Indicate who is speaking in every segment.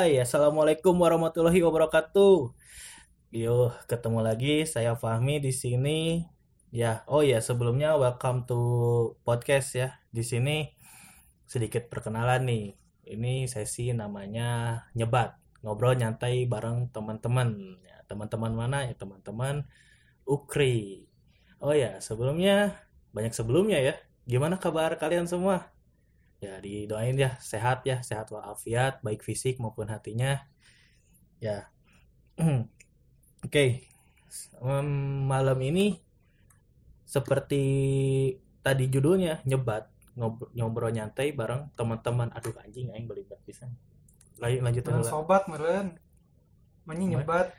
Speaker 1: Hai, assalamualaikum warahmatullahi wabarakatuh. Yo, ketemu lagi saya Fahmi di sini. Ya, oh ya sebelumnya welcome to podcast ya. Di sini sedikit perkenalan nih. Ini sesi namanya nyebat, ngobrol nyantai bareng teman-teman. Ya, teman-teman mana ya? Teman-teman Ukri. Oh ya, sebelumnya banyak sebelumnya ya. Gimana kabar kalian semua? Ya, didoain ya sehat ya, sehat walafiat, baik fisik maupun hatinya. Ya. Oke. Em, malam ini seperti tadi judulnya nyebat, ngobrol, ngobrol nyantai bareng teman-teman. Aduh anjing aing belibet pisan. Lanjut lanjut dulu.
Speaker 2: sobat meren Manyi nyebat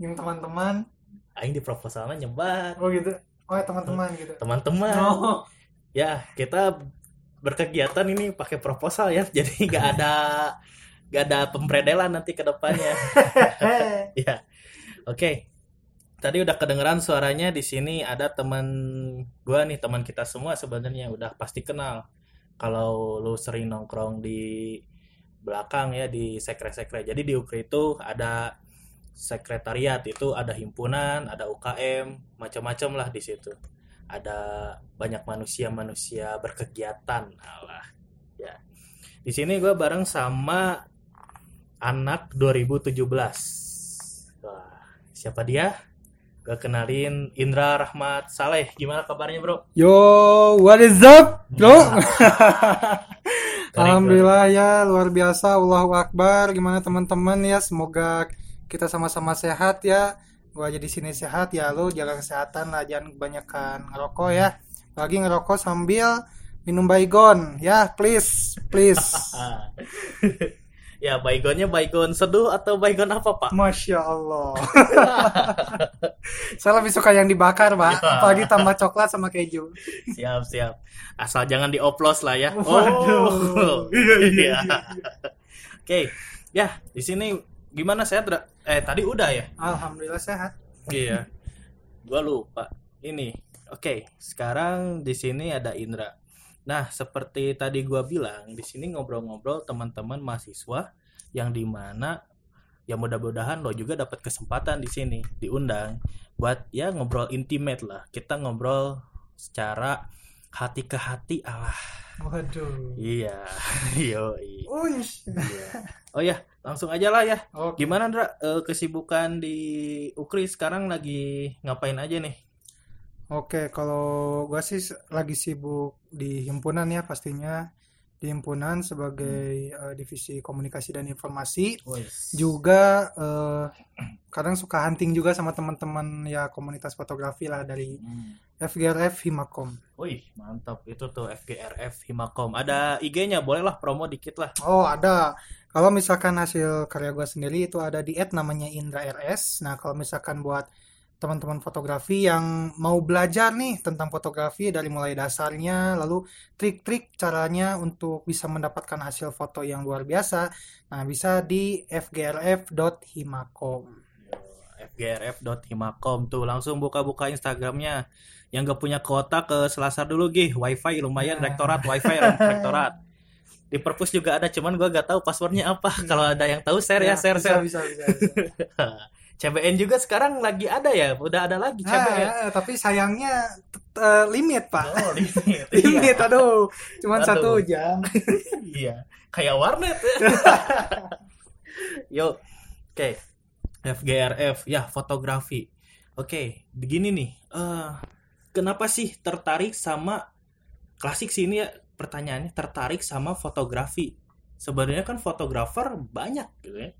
Speaker 2: Yang teman-teman
Speaker 1: Aing di proposalnya nyebat.
Speaker 2: Oh gitu Oh ya teman-teman gitu
Speaker 1: Teman-teman.
Speaker 2: Oh
Speaker 1: Ya, kita berkegiatan ini pakai proposal ya. Jadi nggak ada nggak ada pempredelan nanti ke depannya. Ya, oke. Tadi udah kedengeran suaranya di sini ada teman gua nih, teman kita semua sebenarnya udah pasti kenal. Kalau lu sering nongkrong di belakang ya di sekre-sekre. Jadi di UKRI itu ada sekretariat itu ada himpunan, ada UKM, macam-macam lah di situ. Ada banyak manusia-manusia berkegiatan. Alah, ya. Di sini gua bareng sama anak 2017. Wah, siapa dia? Gue kenalin Indra Rahmat Saleh. Gimana kabarnya, Bro?
Speaker 2: Yo what is up bro
Speaker 1: Keren,
Speaker 2: Alhamdulillah ya luar biasa Allahu Akbar Gimana teman-teman ya Semoga kita sama-sama sehat ya Gua aja di sini sehat ya Lu jaga kesehatan lah Jangan kebanyakan ngerokok ya Lagi ngerokok sambil minum baygon Ya please Please
Speaker 1: ya, baygonnya baygon seduh atau baygon apa, Pak?
Speaker 2: Masya Allah. Saya lebih suka yang dibakar, Pak.
Speaker 1: Ya.
Speaker 2: Apalagi tambah coklat sama keju.
Speaker 1: Siap, siap. Asal jangan dioplos lah ya.
Speaker 2: Waduh. Iya, iya,
Speaker 1: iya.
Speaker 2: iya.
Speaker 1: Oke. Ya, di sini gimana saya eh tadi udah ya?
Speaker 2: Alhamdulillah sehat.
Speaker 1: Iya. Gua lupa. Ini. Oke, sekarang di sini ada Indra. Nah, seperti tadi gua bilang, di sini ngobrol-ngobrol teman-teman mahasiswa yang di mana ya mudah-mudahan lo juga dapat kesempatan di sini diundang buat ya ngobrol intimate lah. Kita ngobrol secara hati ke hati alah.
Speaker 2: Waduh.
Speaker 1: Iya. Yo.
Speaker 2: Unsh.
Speaker 1: Oh ya, langsung aja lah ya.
Speaker 2: Oke.
Speaker 1: Gimana Ndra Eh, kesibukan di Ukri sekarang lagi ngapain aja nih?
Speaker 2: Oke, kalau gua sih lagi sibuk di himpunan ya pastinya. Di himpunan sebagai eh, divisi komunikasi dan informasi. Juga eh, kadang suka hunting juga sama teman-teman ya komunitas fotografi lah dari
Speaker 1: Hmm.
Speaker 2: FGRF Himakom.
Speaker 1: Wih, mantap. Itu tuh FGRF Himakom. Ada IG-nya, bolehlah promo dikit lah.
Speaker 2: Oh, ada. Kalau misalkan hasil karya gue sendiri itu ada di ad namanya Indra RS. Nah, kalau misalkan buat teman-teman fotografi yang mau belajar nih tentang fotografi dari mulai dasarnya, lalu trik-trik caranya untuk bisa mendapatkan hasil foto yang luar biasa, nah bisa di fgrf.himakom.
Speaker 1: FGRF.himakom tuh langsung buka-buka Instagramnya. Yang gak punya kuota ke Selasar dulu gih, wifi lumayan
Speaker 2: Nah.
Speaker 1: rektorat, wifi rektorat. Di perpus juga ada, cuman gua gak tahu passwordnya apa. Kalau ada yang tahu share ya, share
Speaker 2: bisa,
Speaker 1: share.
Speaker 2: bisa, bisa, bisa.
Speaker 1: CBN juga sekarang lagi ada ya, udah ada lagi
Speaker 2: Ah,
Speaker 1: CBN.
Speaker 2: ya, tapi sayangnya eh, limit, Pak.
Speaker 1: Oh, limit.
Speaker 2: Limit,
Speaker 1: Iya.
Speaker 2: aduh. Cuman
Speaker 1: Aduh.
Speaker 2: satu jam.
Speaker 1: Iya, kayak warnet. Yo, oke. FGRF, ya fotografi. Oke, begini nih. eh kenapa sih tertarik sama klasik sini ya pertanyaannya tertarik sama fotografi? Sebenarnya kan fotografer banyak gitu ya.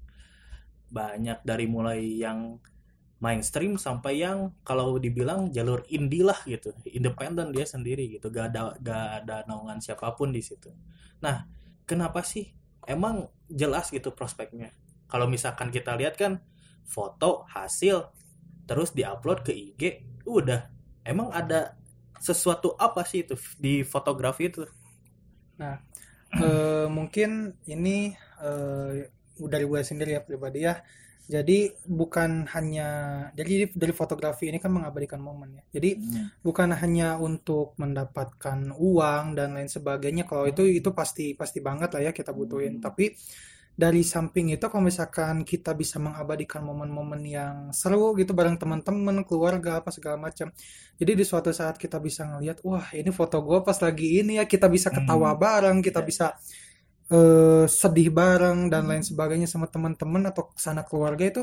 Speaker 1: Banyak dari mulai yang mainstream sampai yang kalau dibilang jalur indie lah gitu, independen dia sendiri gitu, gak ada gak ada naungan siapa pun di situ. Nah, kenapa sih emang jelas gitu prospeknya kalau misalkan kita lihat kan foto hasil terus diupload ke IG udah emang ada sesuatu apa sih itu di fotografi itu
Speaker 2: Eh, mungkin ini eh, dari gue sendiri ya pribadi ya. Jadi bukan hanya jadi dari fotografi ini kan mengabadikan momen ya. Jadi bukan hanya untuk mendapatkan uang dan lain sebagainya. Kalau itu itu pasti pasti banget lah ya kita butuhin.
Speaker 1: Hmm.
Speaker 2: Tapi dari samping itu kalau misalkan kita bisa mengabadikan momen-momen yang seru gitu bareng teman-teman, keluarga apa segala macam. Jadi di suatu saat kita bisa ngelihat, wah ini foto gue pas lagi ini ya, kita bisa ketawa
Speaker 1: Hmm.
Speaker 2: bareng, kita
Speaker 1: Iya.
Speaker 2: bisa eh, sedih bareng dan
Speaker 1: Hmm.
Speaker 2: lain sebagainya sama teman-teman atau sana keluarga itu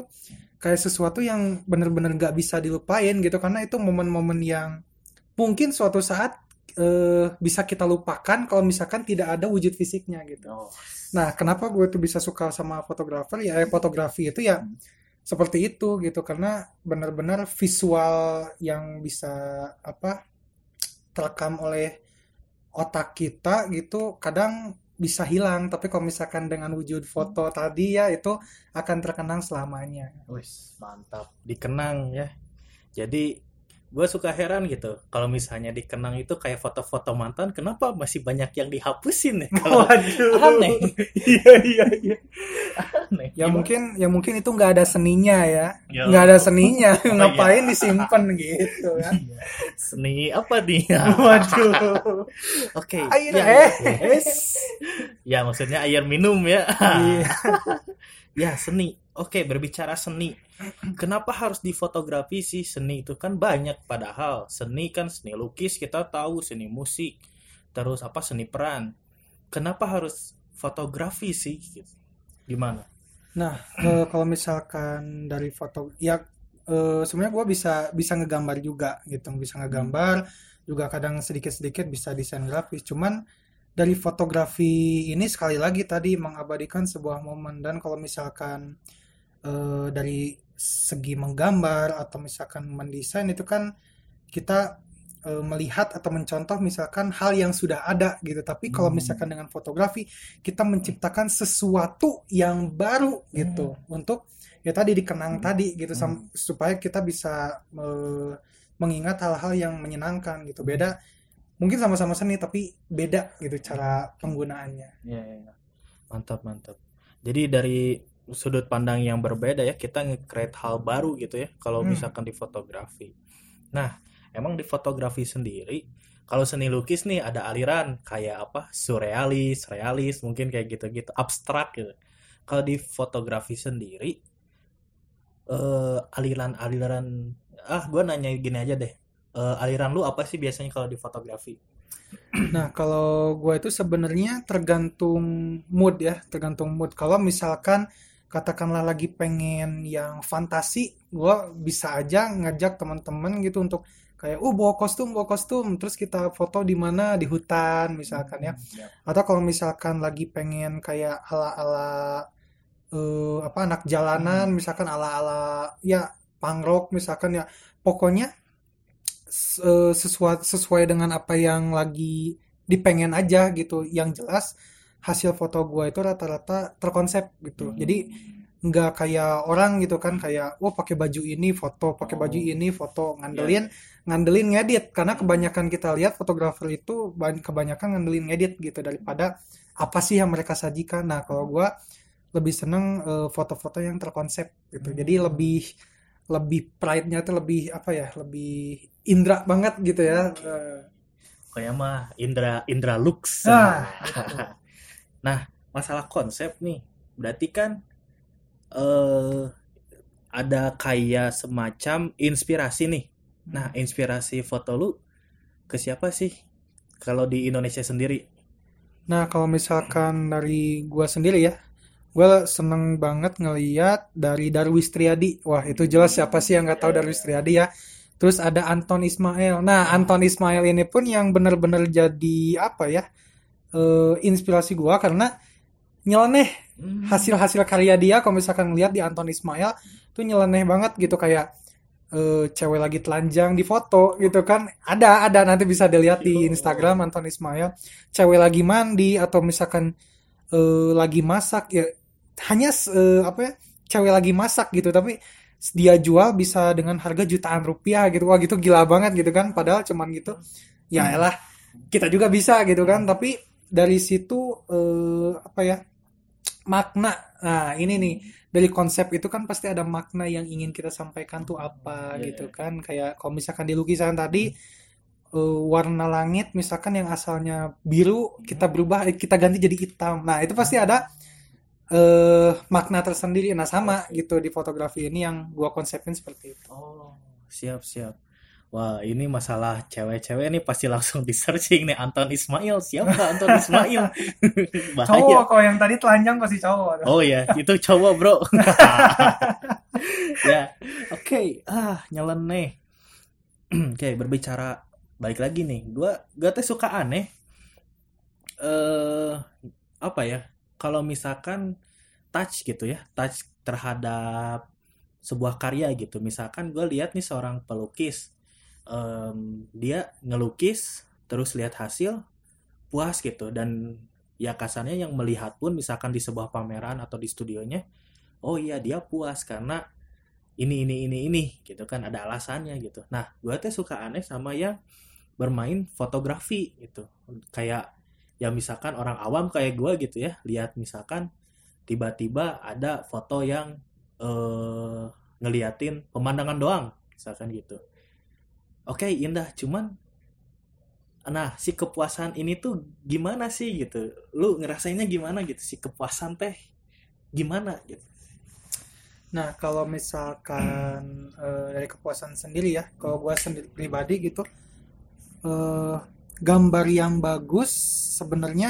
Speaker 2: kayak sesuatu yang bener-bener gak bisa dilupain gitu karena itu momen-momen yang mungkin suatu saat eh, bisa kita lupakan kalau misalkan tidak ada wujud fisiknya gitu.
Speaker 1: Oh,
Speaker 2: Nah, kenapa gue tuh bisa suka sama fotografer ya? eh, fotografi itu ya seperti itu gitu karena benar-benar visual yang bisa apa terekam oleh otak kita gitu kadang bisa hilang tapi kalau misalkan dengan wujud foto tadi ya itu akan terkenang selamanya.
Speaker 1: wis mantap. Dikenang ya. Jadi gue suka heran gitu. Kalau misalnya dikenang itu kayak foto-foto mantan, kenapa masih banyak yang dihapusin ya? Kalau aneh,
Speaker 2: Iya iya iya.
Speaker 1: aneh.
Speaker 2: Ya
Speaker 1: Gimana?
Speaker 2: mungkin ya mungkin itu nggak ada seninya ya.
Speaker 1: Ya,
Speaker 2: Nggak ada seninya.
Speaker 1: iya.
Speaker 2: Ngapain disimpan gitu kan?
Speaker 1: seni apa nih?
Speaker 2: Waduh.
Speaker 1: Oke.
Speaker 2: Air
Speaker 1: ya,
Speaker 2: eh.
Speaker 1: ya. Ya maksudnya air minum ya.
Speaker 2: Iya.
Speaker 1: Ya seni. Oke berbicara seni. Kenapa harus difotografi sih seni itu kan banyak padahal seni kan seni lukis kita tahu seni musik terus apa seni peran. Kenapa harus fotografi sih? Gimana?
Speaker 2: Nah, eh, kalau misalkan dari foto, ya eh, sebenarnya gue bisa bisa ngegambar juga gitu, bisa ngegambar, juga kadang sedikit-sedikit bisa desain grafis. Cuman dari fotografi ini sekali lagi tadi mengabadikan sebuah momen dan kalau misalkan eh, dari segi menggambar atau misalkan mendesain itu kan kita eh, melihat atau mencontoh misalkan hal yang sudah ada gitu. Tapi kalau
Speaker 1: Hmm.
Speaker 2: misalkan dengan fotografi kita menciptakan sesuatu yang baru gitu untuk ya tadi dikenang
Speaker 1: Hmm.
Speaker 2: tadi gitu
Speaker 1: Hmm.
Speaker 2: supaya kita bisa eh, mengingat hal-hal yang menyenangkan gitu. Beda mungkin sama-sama seni tapi beda gitu cara penggunaannya.
Speaker 1: Ya, ya, ya. Mantap, mantap. Jadi dari sudut pandang yang berbeda ya, kita nge-create hal baru gitu ya, kalau
Speaker 2: Hmm.
Speaker 1: misalkan di fotografi. Nah, emang di fotografi sendiri, kalau seni lukis nih ada aliran kayak apa? Surrealis, realis, mungkin kayak gitu-gitu, abstrak gitu. Kalau di fotografi sendiri, eh aliran-aliran, ah gue nanya gini aja deh, Eh, aliran lu apa sih biasanya kalau di fotografi?
Speaker 2: Nah, kalau gue itu sebenarnya tergantung mood ya, tergantung mood. Kalau misalkan katakanlah lagi pengen yang fantasi, gue bisa aja ngajak teman-teman gitu untuk kayak, oh bawa kostum, bawa kostum, terus kita foto di mana? Di hutan misalkan ya. Atau kalau misalkan lagi pengen kayak ala-ala eh, apa anak jalanan, misalkan ala-ala ya punk rock misalkan ya, pokoknya eh, sesuai sesuai dengan apa yang lagi dipengen aja gitu. Yang jelas hasil foto gue itu rata-rata terkonsep gitu. Jadi nggak kayak orang gitu kan kayak oh pakai baju ini foto, pakai
Speaker 1: Oh.
Speaker 2: baju ini foto, ngandelin ngandelin ngedit karena kebanyakan kita lihat fotografer itu ban- kebanyakan ngandelin ngedit gitu daripada apa sih yang mereka sajikan. Nah, kalau gue lebih seneng eh, foto-foto yang terkonsep gitu. Jadi
Speaker 1: Hmm.
Speaker 2: lebih lebih pride-nya tuh lebih apa ya, lebih indra banget gitu ya. Eh,
Speaker 1: Kayak mah Indra Indra Lux.
Speaker 2: Ah,
Speaker 1: Nah, masalah konsep nih, berarti kan eh ada kayak semacam inspirasi nih. Nah, inspirasi foto lu ke siapa sih? Kalau di Indonesia sendiri?
Speaker 2: Nah, kalau misalkan dari gua sendiri ya, gua seneng banget ngeliat dari Darwis Triadi. Wah, itu jelas siapa sih yang nggak tahu Darwis Triadi ya. Terus ada Anton Ismail. Nah, Anton Ismail ini pun yang bener-bener jadi apa ya, eh, inspirasi gua karena nyeleneh
Speaker 1: Hmm.
Speaker 2: hasil-hasil karya dia. Kalau misalkan lihat di Anton Ismail, tuh nyeleneh banget gitu. Kayak eh, cewek lagi telanjang di foto gitu kan. Ada, ada. Nanti bisa dilihat di Instagram Anton Ismail. Cewek lagi mandi atau misalkan eh, lagi masak ya hanya eh, apa ya cewek lagi masak gitu. Tapi dia jual bisa dengan harga jutaan rupiah gitu. Wah gitu gila banget gitu kan. Padahal cuman gitu. Ya elah kita juga bisa gitu kan. Tapi dari situ eh, apa ya makna nah ini nih dari konsep itu kan pasti ada makna yang ingin kita sampaikan tuh apa
Speaker 1: Iya,
Speaker 2: gitu
Speaker 1: iya.
Speaker 2: kan kayak kalau misalkan di lukisan tadi eh, warna langit misalkan yang asalnya biru kita berubah eh, kita ganti jadi hitam nah itu pasti ada eh makna tersendiri. Nah, sama gitu di fotografi ini yang gua konsepin seperti itu.
Speaker 1: Oh, siap siap. Wah, ini masalah cewek-cewek nih pasti langsung di searching nih Anton Ismail. Siapa Anton Ismail? Bahaya.
Speaker 2: Cowok kok yang tadi telanjang pasti cowok.
Speaker 1: Oh ya, itu cowok bro. ya, oke. Ah, nyeleneh. Oke, berbicara balik lagi nih. Gua gua teh suka aneh. Eh, apa ya? Kalau misalkan touch gitu ya, touch terhadap sebuah karya gitu. Misalkan gue lihat nih seorang pelukis, em, dia ngelukis terus lihat hasil puas gitu dan ya kasarnya yang melihat pun misalkan di sebuah pameran atau di studionya, oh iya dia puas karena ini ini ini ini gitu kan ada alasannya gitu. Nah, gue tuh suka aneh sama yang bermain fotografi gitu. Kayak ya misalkan orang awam kayak gue gitu ya, lihat misalkan tiba-tiba ada foto yang eh ngeliatin pemandangan doang, misalkan gitu. Oke, indah, cuman nah si kepuasan ini tuh gimana sih gitu? Lu ngerasainnya gimana gitu si kepuasan teh gimana gitu?
Speaker 2: Nah, kalau misalkan eh, dari kepuasan sendiri ya, kalau gua sendiri pribadi gitu, eh, gambar yang bagus sebenarnya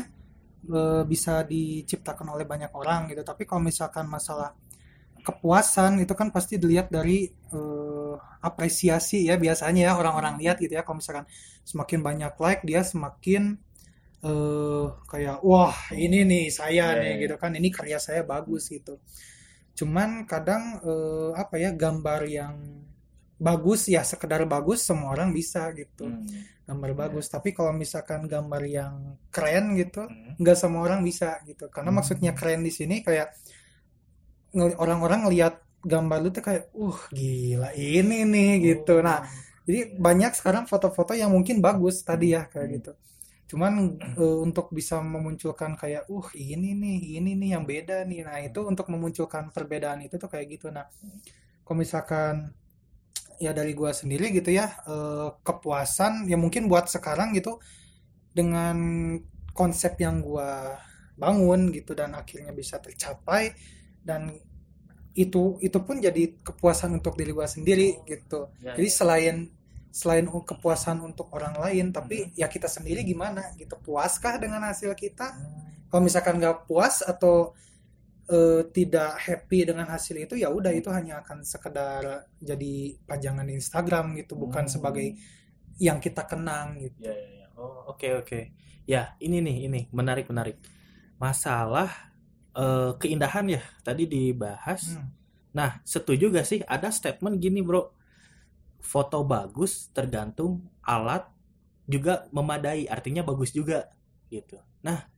Speaker 2: eh, bisa diciptakan oleh banyak orang gitu. Tapi kalau misalkan masalah kepuasan itu kan pasti dilihat dari eh, apresiasi ya biasanya ya orang-orang lihat gitu ya. Kalau misalkan semakin banyak like dia semakin eh kayak wah ini nih saya
Speaker 1: Ya,
Speaker 2: nih
Speaker 1: ya, ya.
Speaker 2: gitu kan ini karya saya bagus gitu. Cuman kadang eh, apa ya gambar yang bagus ya sekedar bagus semua orang bisa gitu
Speaker 1: Hmm,
Speaker 2: gambar
Speaker 1: ya.
Speaker 2: bagus tapi kalau misalkan gambar yang keren gitu
Speaker 1: Hmm.
Speaker 2: nggak semua orang bisa gitu karena maksudnya
Speaker 1: Hmm.
Speaker 2: keren di sini kayak orang-orang ngelihat gambar lu tuh kayak uh gila ini nih gitu nah
Speaker 1: Oh.
Speaker 2: jadi banyak sekarang foto-foto yang mungkin bagus tadi ya kayak
Speaker 1: Hmm.
Speaker 2: gitu cuman eh, untuk bisa memunculkan kayak uh ini nih ini nih yang beda nih nah itu untuk memunculkan perbedaan itu tuh kayak gitu nah kalau misalkan ya dari gua sendiri gitu ya eh, kepuasan ya mungkin buat sekarang gitu dengan konsep yang gua bangun gitu dan akhirnya bisa tercapai dan itu itu pun jadi kepuasan untuk diri gua sendiri gitu
Speaker 1: Ya,
Speaker 2: jadi
Speaker 1: ya.
Speaker 2: selain selain u- kepuasan untuk orang lain tapi ya kita sendiri gimana gitu puaskah dengan hasil kita
Speaker 1: Hmm.
Speaker 2: kalau misalkan nggak puas atau eh, tidak happy dengan hasil itu ya udah itu hanya akan sekedar jadi pajangan Instagram gitu bukan
Speaker 1: Hmm.
Speaker 2: sebagai yang kita kenang gitu
Speaker 1: Ya, ya, ya. Oh, oke, oke. Ya, ini nih, ini menarik, menarik. Masalah eh, keindahan ya, tadi dibahas.
Speaker 2: Hmm.
Speaker 1: Nah, setuju gak sih ada statement gini, Bro? Foto bagus tergantung alat juga memadai, artinya bagus juga gitu. Nah,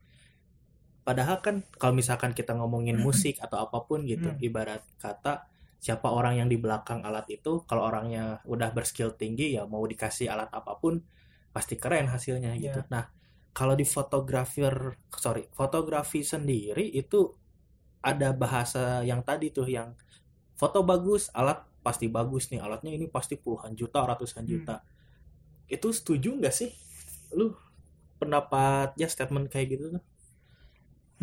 Speaker 1: padahal kan kalau misalkan kita ngomongin musik atau apa pun gitu,
Speaker 2: Hmm.
Speaker 1: ibarat kata siapa orang yang di belakang alat itu, kalau orangnya udah berskill tinggi ya mau dikasih alat apa pun pasti keren hasilnya gitu.
Speaker 2: Ya.
Speaker 1: Nah, kalau di fotografer, sorry, fotografi sendiri itu ada bahasa yang tadi tuh yang foto bagus, alat pasti bagus nih, alatnya ini pasti puluhan juta, ratusan
Speaker 2: Hmm.
Speaker 1: juta. Itu setuju nggak sih? Lu pendapatnya statement kayak gitu tuh?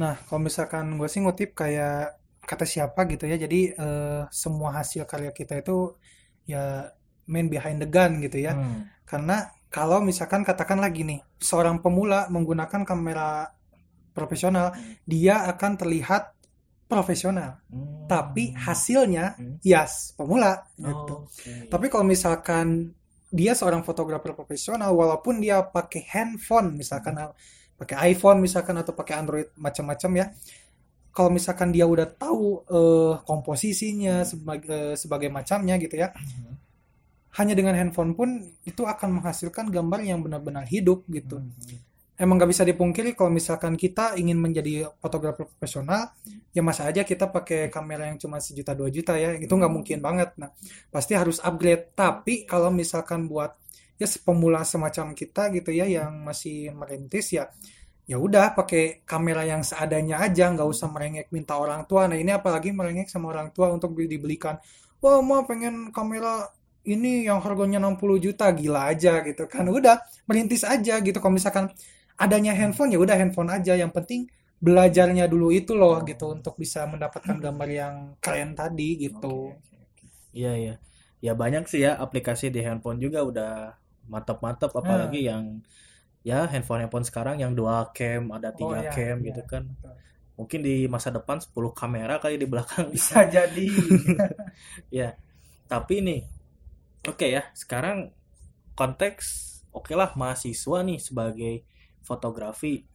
Speaker 2: Nah, kalau misalkan gue sih ngutip kayak kata siapa gitu ya, jadi eh, semua hasil karya kita itu ya main behind the gun gitu ya.
Speaker 1: Hmm.
Speaker 2: Karena kalau misalkan katakan lagi nih, seorang pemula menggunakan kamera profesional, dia akan terlihat profesional.
Speaker 1: Hmm.
Speaker 2: Tapi hasilnya,
Speaker 1: Hmm.
Speaker 2: yes, pemula
Speaker 1: Oh,
Speaker 2: gitu.
Speaker 1: oke.
Speaker 2: Tapi kalau misalkan dia seorang fotografer profesional, walaupun dia pakai handphone, misalkan pakai iPhone misalkan atau pakai Android macam-macam ya, kalau misalkan dia udah tahu eh, komposisinya sebagai eh, sebagai macamnya gitu ya,
Speaker 1: Hmm.
Speaker 2: Hanya dengan handphone pun itu akan menghasilkan gambar yang benar-benar hidup gitu.
Speaker 1: Hmm.
Speaker 2: Emang nggak bisa dipungkiri kalau misalkan kita ingin menjadi fotografer profesional, ya masa aja kita pakai kamera yang cuma sejuta dua juta ya, itu nggak mungkin banget. Nah, pasti harus upgrade. Tapi kalau misalkan buat ya pemula semacam kita gitu ya, yang masih merintis ya, ya udah pakai kamera yang seadanya aja, nggak usah merengek minta orang tua. Nah ini apalagi merengek sama orang tua untuk di- dibelikan. Wah, mau pengen kamera ini yang harganya 60 juta, gila aja gitu kan. Udah merintis aja gitu. Kalau misalkan adanya handphone ya udah handphone aja yang penting belajarnya dulu itu loh gitu untuk bisa mendapatkan gambar yang keren tadi gitu.
Speaker 1: Iya iya. Ya banyak sih ya aplikasi di handphone juga udah mantap-mantap
Speaker 2: Nah,
Speaker 1: apalagi yang ya handphone-handphone sekarang yang dual cam, ada
Speaker 2: oh
Speaker 1: tiga
Speaker 2: ya,
Speaker 1: cam
Speaker 2: ya.
Speaker 1: gitu kan. Mungkin di masa depan 10 kamera kali di belakang.
Speaker 2: Bisa jadi.
Speaker 1: Ya, tapi nih, oke ya, sekarang konteks oke lah mahasiswa nih sebagai fotografi.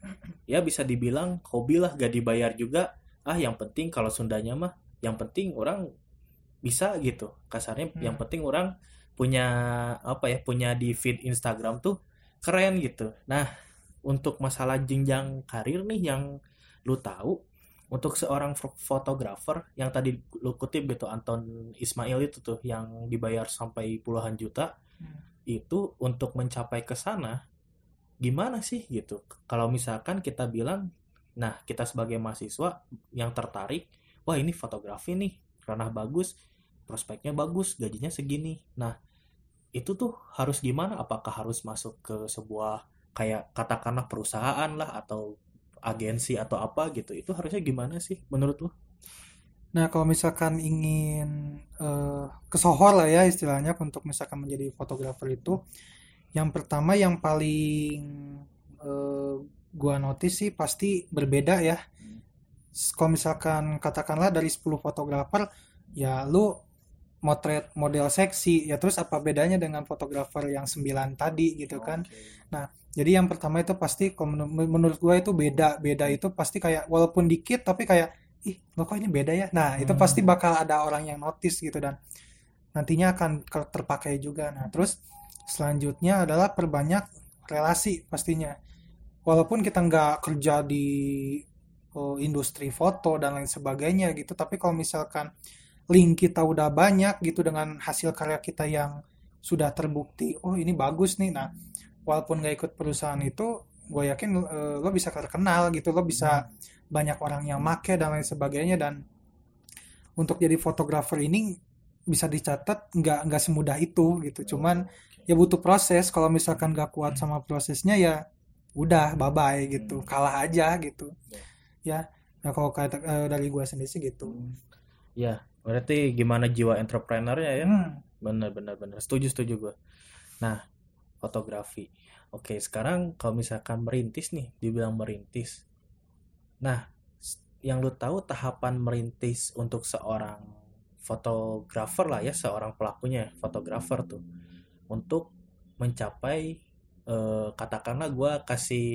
Speaker 1: Ya bisa dibilang hobi lah gak dibayar juga. Ah, yang penting kalau Sundanya mah yang penting orang bisa gitu. Kasarnya yang
Speaker 2: Hmm.
Speaker 1: penting orang punya apa ya, punya di feed Instagram tuh keren gitu. Nah, untuk masalah jenjang karir nih yang lu tahu untuk seorang fo- fotografer yang tadi lu kutip gitu Anton Ismail itu tuh yang dibayar sampai puluhan juta
Speaker 2: Hmm.
Speaker 1: itu untuk mencapai ke sana gimana sih gitu? Kalau misalkan kita bilang nah kita sebagai mahasiswa yang tertarik wah ini fotografi nih ranah bagus prospeknya bagus gajinya segini. Nah itu tuh harus gimana? Apakah harus masuk ke sebuah kayak katakanlah perusahaan lah atau agensi atau apa gitu itu harusnya gimana sih menurut lu
Speaker 2: Nah, kalau misalkan ingin eh, kesohor lah ya istilahnya untuk misalkan menjadi fotografer itu, yang pertama yang paling eh, gua notice sih pasti berbeda ya. S- Kalau misalkan katakanlah dari 10 fotografer, ya lu motret model seksi, ya terus apa bedanya dengan fotografer yang 9 tadi gitu kan. Nah, jadi yang pertama itu pasti menurut gue itu beda. Beda itu pasti kayak walaupun dikit tapi kayak ih, lo kok ini beda ya. Nah, itu pasti
Speaker 1: Hmm.
Speaker 2: bakal ada orang yang notice gitu dan nantinya akan terpakai juga. Nah, terus selanjutnya adalah perbanyak relasi pastinya. Walaupun kita nggak kerja di oh, industri foto dan lain sebagainya gitu, tapi kalau misalkan link kita udah banyak gitu dengan hasil karya kita yang sudah terbukti, oh ini bagus nih. Nah, walaupun nggak ikut perusahaan itu, gue yakin eh, lo bisa terkenal gitu, lo bisa banyak orang yang make dan lain sebagainya. Dan untuk jadi fotografer ini bisa dicatat nggak nggak semudah itu gitu. Cuman ya butuh proses. Kalau misalkan nggak kuat sama prosesnya ya udah bye bye gitu, kalah aja gitu. Ya, nah kalau kata eh, dari gue sendiri sih gitu.
Speaker 1: ya berarti gimana jiwa entrepreneurnya ya?
Speaker 2: Hmm.
Speaker 1: bener bener bener. Setuju setuju gue nah fotografi. Oke sekarang kalau misalkan merintis nih dibilang merintis. Nah yang lu tahu tahapan merintis untuk seorang fotografer lah ya seorang pelakunya fotografer tuh. Untuk mencapai eh, katakanlah gue kasih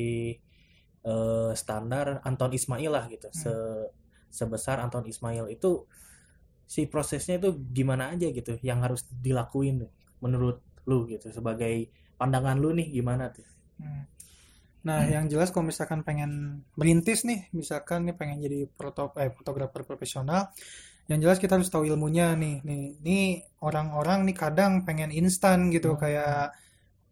Speaker 1: eh, standar Anton Ismail lah gitu.
Speaker 2: Hmm.
Speaker 1: Se- sebesar Anton Ismail itu si prosesnya itu gimana aja gitu yang harus dilakuin menurut lu gitu sebagai pandangan lu nih gimana tuh
Speaker 2: Hmm. Nah, yang jelas kalau misalkan pengen merintis nih, misalkan nih pengen jadi foto eh, fotografer profesional, yang jelas kita harus tahu ilmunya nih. Nih, nih orang-orang nih kadang pengen instan gitu,
Speaker 1: Hmm.
Speaker 2: kayak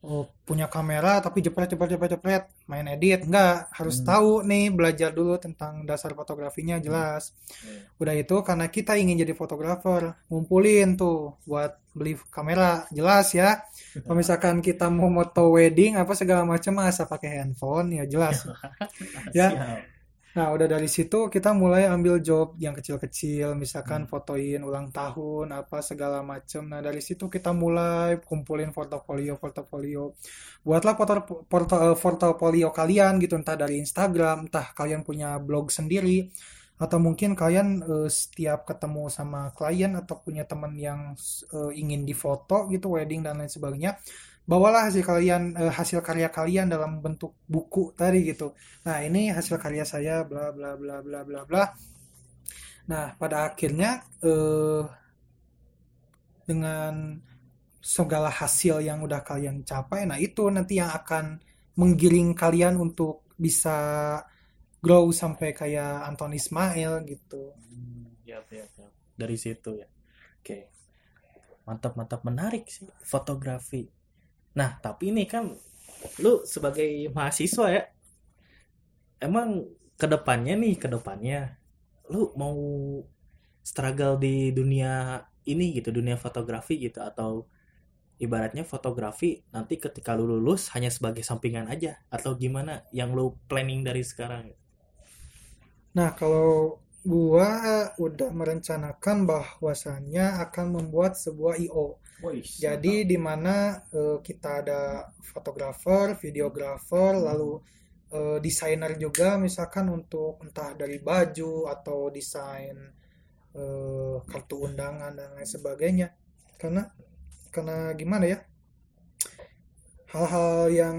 Speaker 2: oh, punya kamera tapi jepret jepret jepret jepret, main edit. Enggak, harus
Speaker 1: Hmm.
Speaker 2: tahu nih belajar dulu tentang dasar fotografinya jelas. Udah itu karena kita ingin jadi fotografer, ngumpulin tuh buat beli kamera, jelas ya. Kalau misalkan kita mau moto wedding apa segala macam masa pakai handphone ya jelas. Ya. Nah, udah dari situ kita mulai ambil job yang kecil-kecil, misalkan
Speaker 1: Hmm.
Speaker 2: fotoin ulang tahun apa segala macam. Nah, dari situ kita mulai kumpulin portofolio-portofolio. Buatlah porto, porto- eh, portofolio kalian gitu, entah dari Instagram, entah kalian punya blog sendiri, atau mungkin kalian eh, setiap ketemu sama klien atau punya teman yang eh, ingin difoto gitu, wedding dan lain sebagainya, bawalah hasil kalian eh, hasil karya kalian dalam bentuk buku tadi gitu. Nah, ini hasil karya saya bla bla bla bla bla bla. Nah, pada akhirnya eh dengan segala hasil yang udah kalian capai, nah itu nanti yang akan menggiring kalian untuk bisa grow sampai kayak Anton Ismail gitu.
Speaker 1: Ya, ya, ya. dari situ ya oke mantap mantap menarik sih fotografi nah tapi ini kan lu sebagai mahasiswa ya emang ke depannya nih ke depannya lu mau struggle di dunia ini gitu dunia fotografi gitu atau ibaratnya fotografi nanti ketika lu lulus hanya sebagai sampingan aja atau gimana yang lu planning dari sekarang
Speaker 2: Nah, kalau gua udah merencanakan bahwasannya akan membuat sebuah IO. Jadi di mana eh, kita ada fotografer, videografer, lalu eh, desainer juga misalkan untuk entah dari baju atau desain eh, kartu undangan dan lain sebagainya. Karena karena gimana ya? Hal-hal yang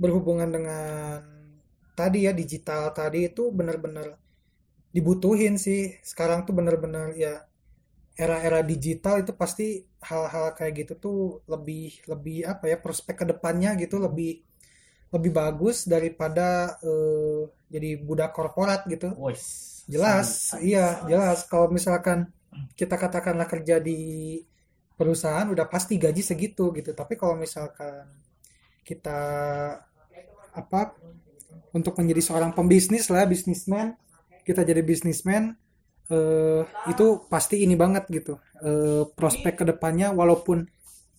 Speaker 2: berhubungan dengan tadi ya digital tadi itu benar-benar dibutuhin sih. Sekarang tuh benar-benar ya era-era digital itu pasti hal-hal kayak gitu tuh lebih lebih apa ya prospek ke depannya gitu lebih lebih bagus daripada eh, jadi budak korporat gitu.
Speaker 1: Wes.
Speaker 2: Jelas, iya jelas. Kalau misalkan kita katakanlah kerja di perusahaan udah pasti gaji segitu gitu. Tapi kalau misalkan kita apa untuk menjadi seorang pembisnis lah, bisnismen, kita jadi bisnismen eh, itu pasti ini banget gitu. Eh, prospek ke depannya walaupun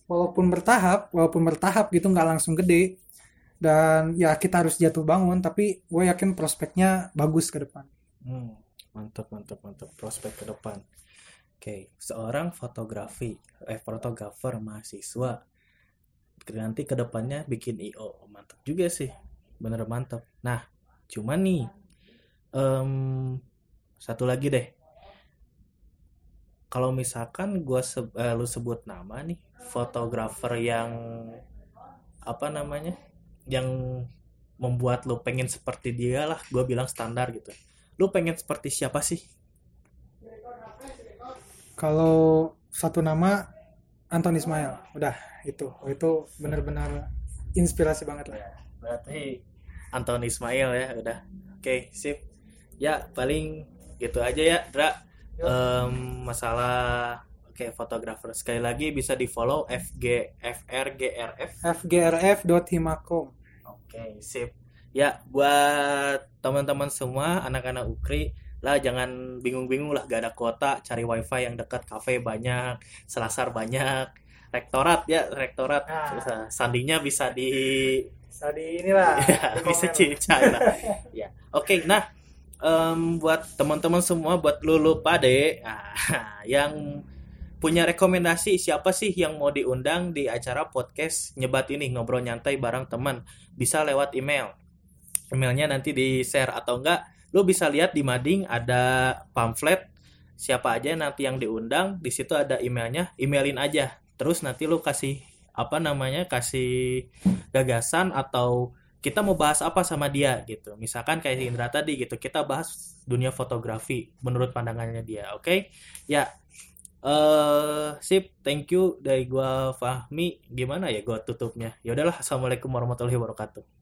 Speaker 2: walaupun bertahap, walaupun bertahap gitu nggak langsung gede. Dan ya kita harus jatuh bangun, tapi gue yakin prospeknya bagus ke depan.
Speaker 1: Hmm, mantap, mantap, mantap. Prospek ke depan. Oke, seorang fotografi, eh fotografer mahasiswa nanti ke depannya bikin IO. Mantap juga sih. Bener mantap. Nah, cuman nih em, satu lagi deh. Kalau misalkan gua se- eh, lu sebut nama nih, fotografer yang apa namanya? Yang membuat lu pengen seperti dia lah, gua bilang standar gitu. Lu pengen seperti siapa sih?
Speaker 2: Kalau satu nama Anton Ismail, udah itu, itu benar-benar inspirasi banget lah.
Speaker 1: Berarti Anton Ismail ya udah. Oke, sip. Ya, paling gitu aja ya, Dra. Em, masalah oke fotografer sekali lagi bisa di follow FG FRGRF.
Speaker 2: fgrf.himakom.
Speaker 1: Oke, sip. Ya, buat teman-teman semua anak-anak Ukri lah jangan bingung-bingung lah gak ada kuota cari wifi yang dekat kafe banyak selasar banyak rektorat ya rektorat
Speaker 2: Ah.
Speaker 1: Bisa- sandinya bisa di
Speaker 2: Bisa di inilah.
Speaker 1: Ya, bisa cicai lah. Ya. Oke, nah em, buat teman-teman semua, buat lulu pade ah, yang punya rekomendasi siapa sih yang mau diundang di acara podcast nyebat ini ngobrol nyantai bareng teman bisa lewat email. Emailnya nanti di share atau enggak, lu bisa lihat di mading ada pamflet siapa aja nanti yang diundang di situ ada emailnya emailin aja terus nanti lu kasih apa namanya kasih gagasan atau kita mau bahas apa sama dia gitu. Misalkan kayak Indra tadi gitu, kita bahas dunia fotografi menurut pandangannya dia, oke? Ya, eh sip, thank you dari gua Fahmi. Gimana ya gua tutupnya? Ya udahlah, assalamualaikum warahmatullahi wabarakatuh.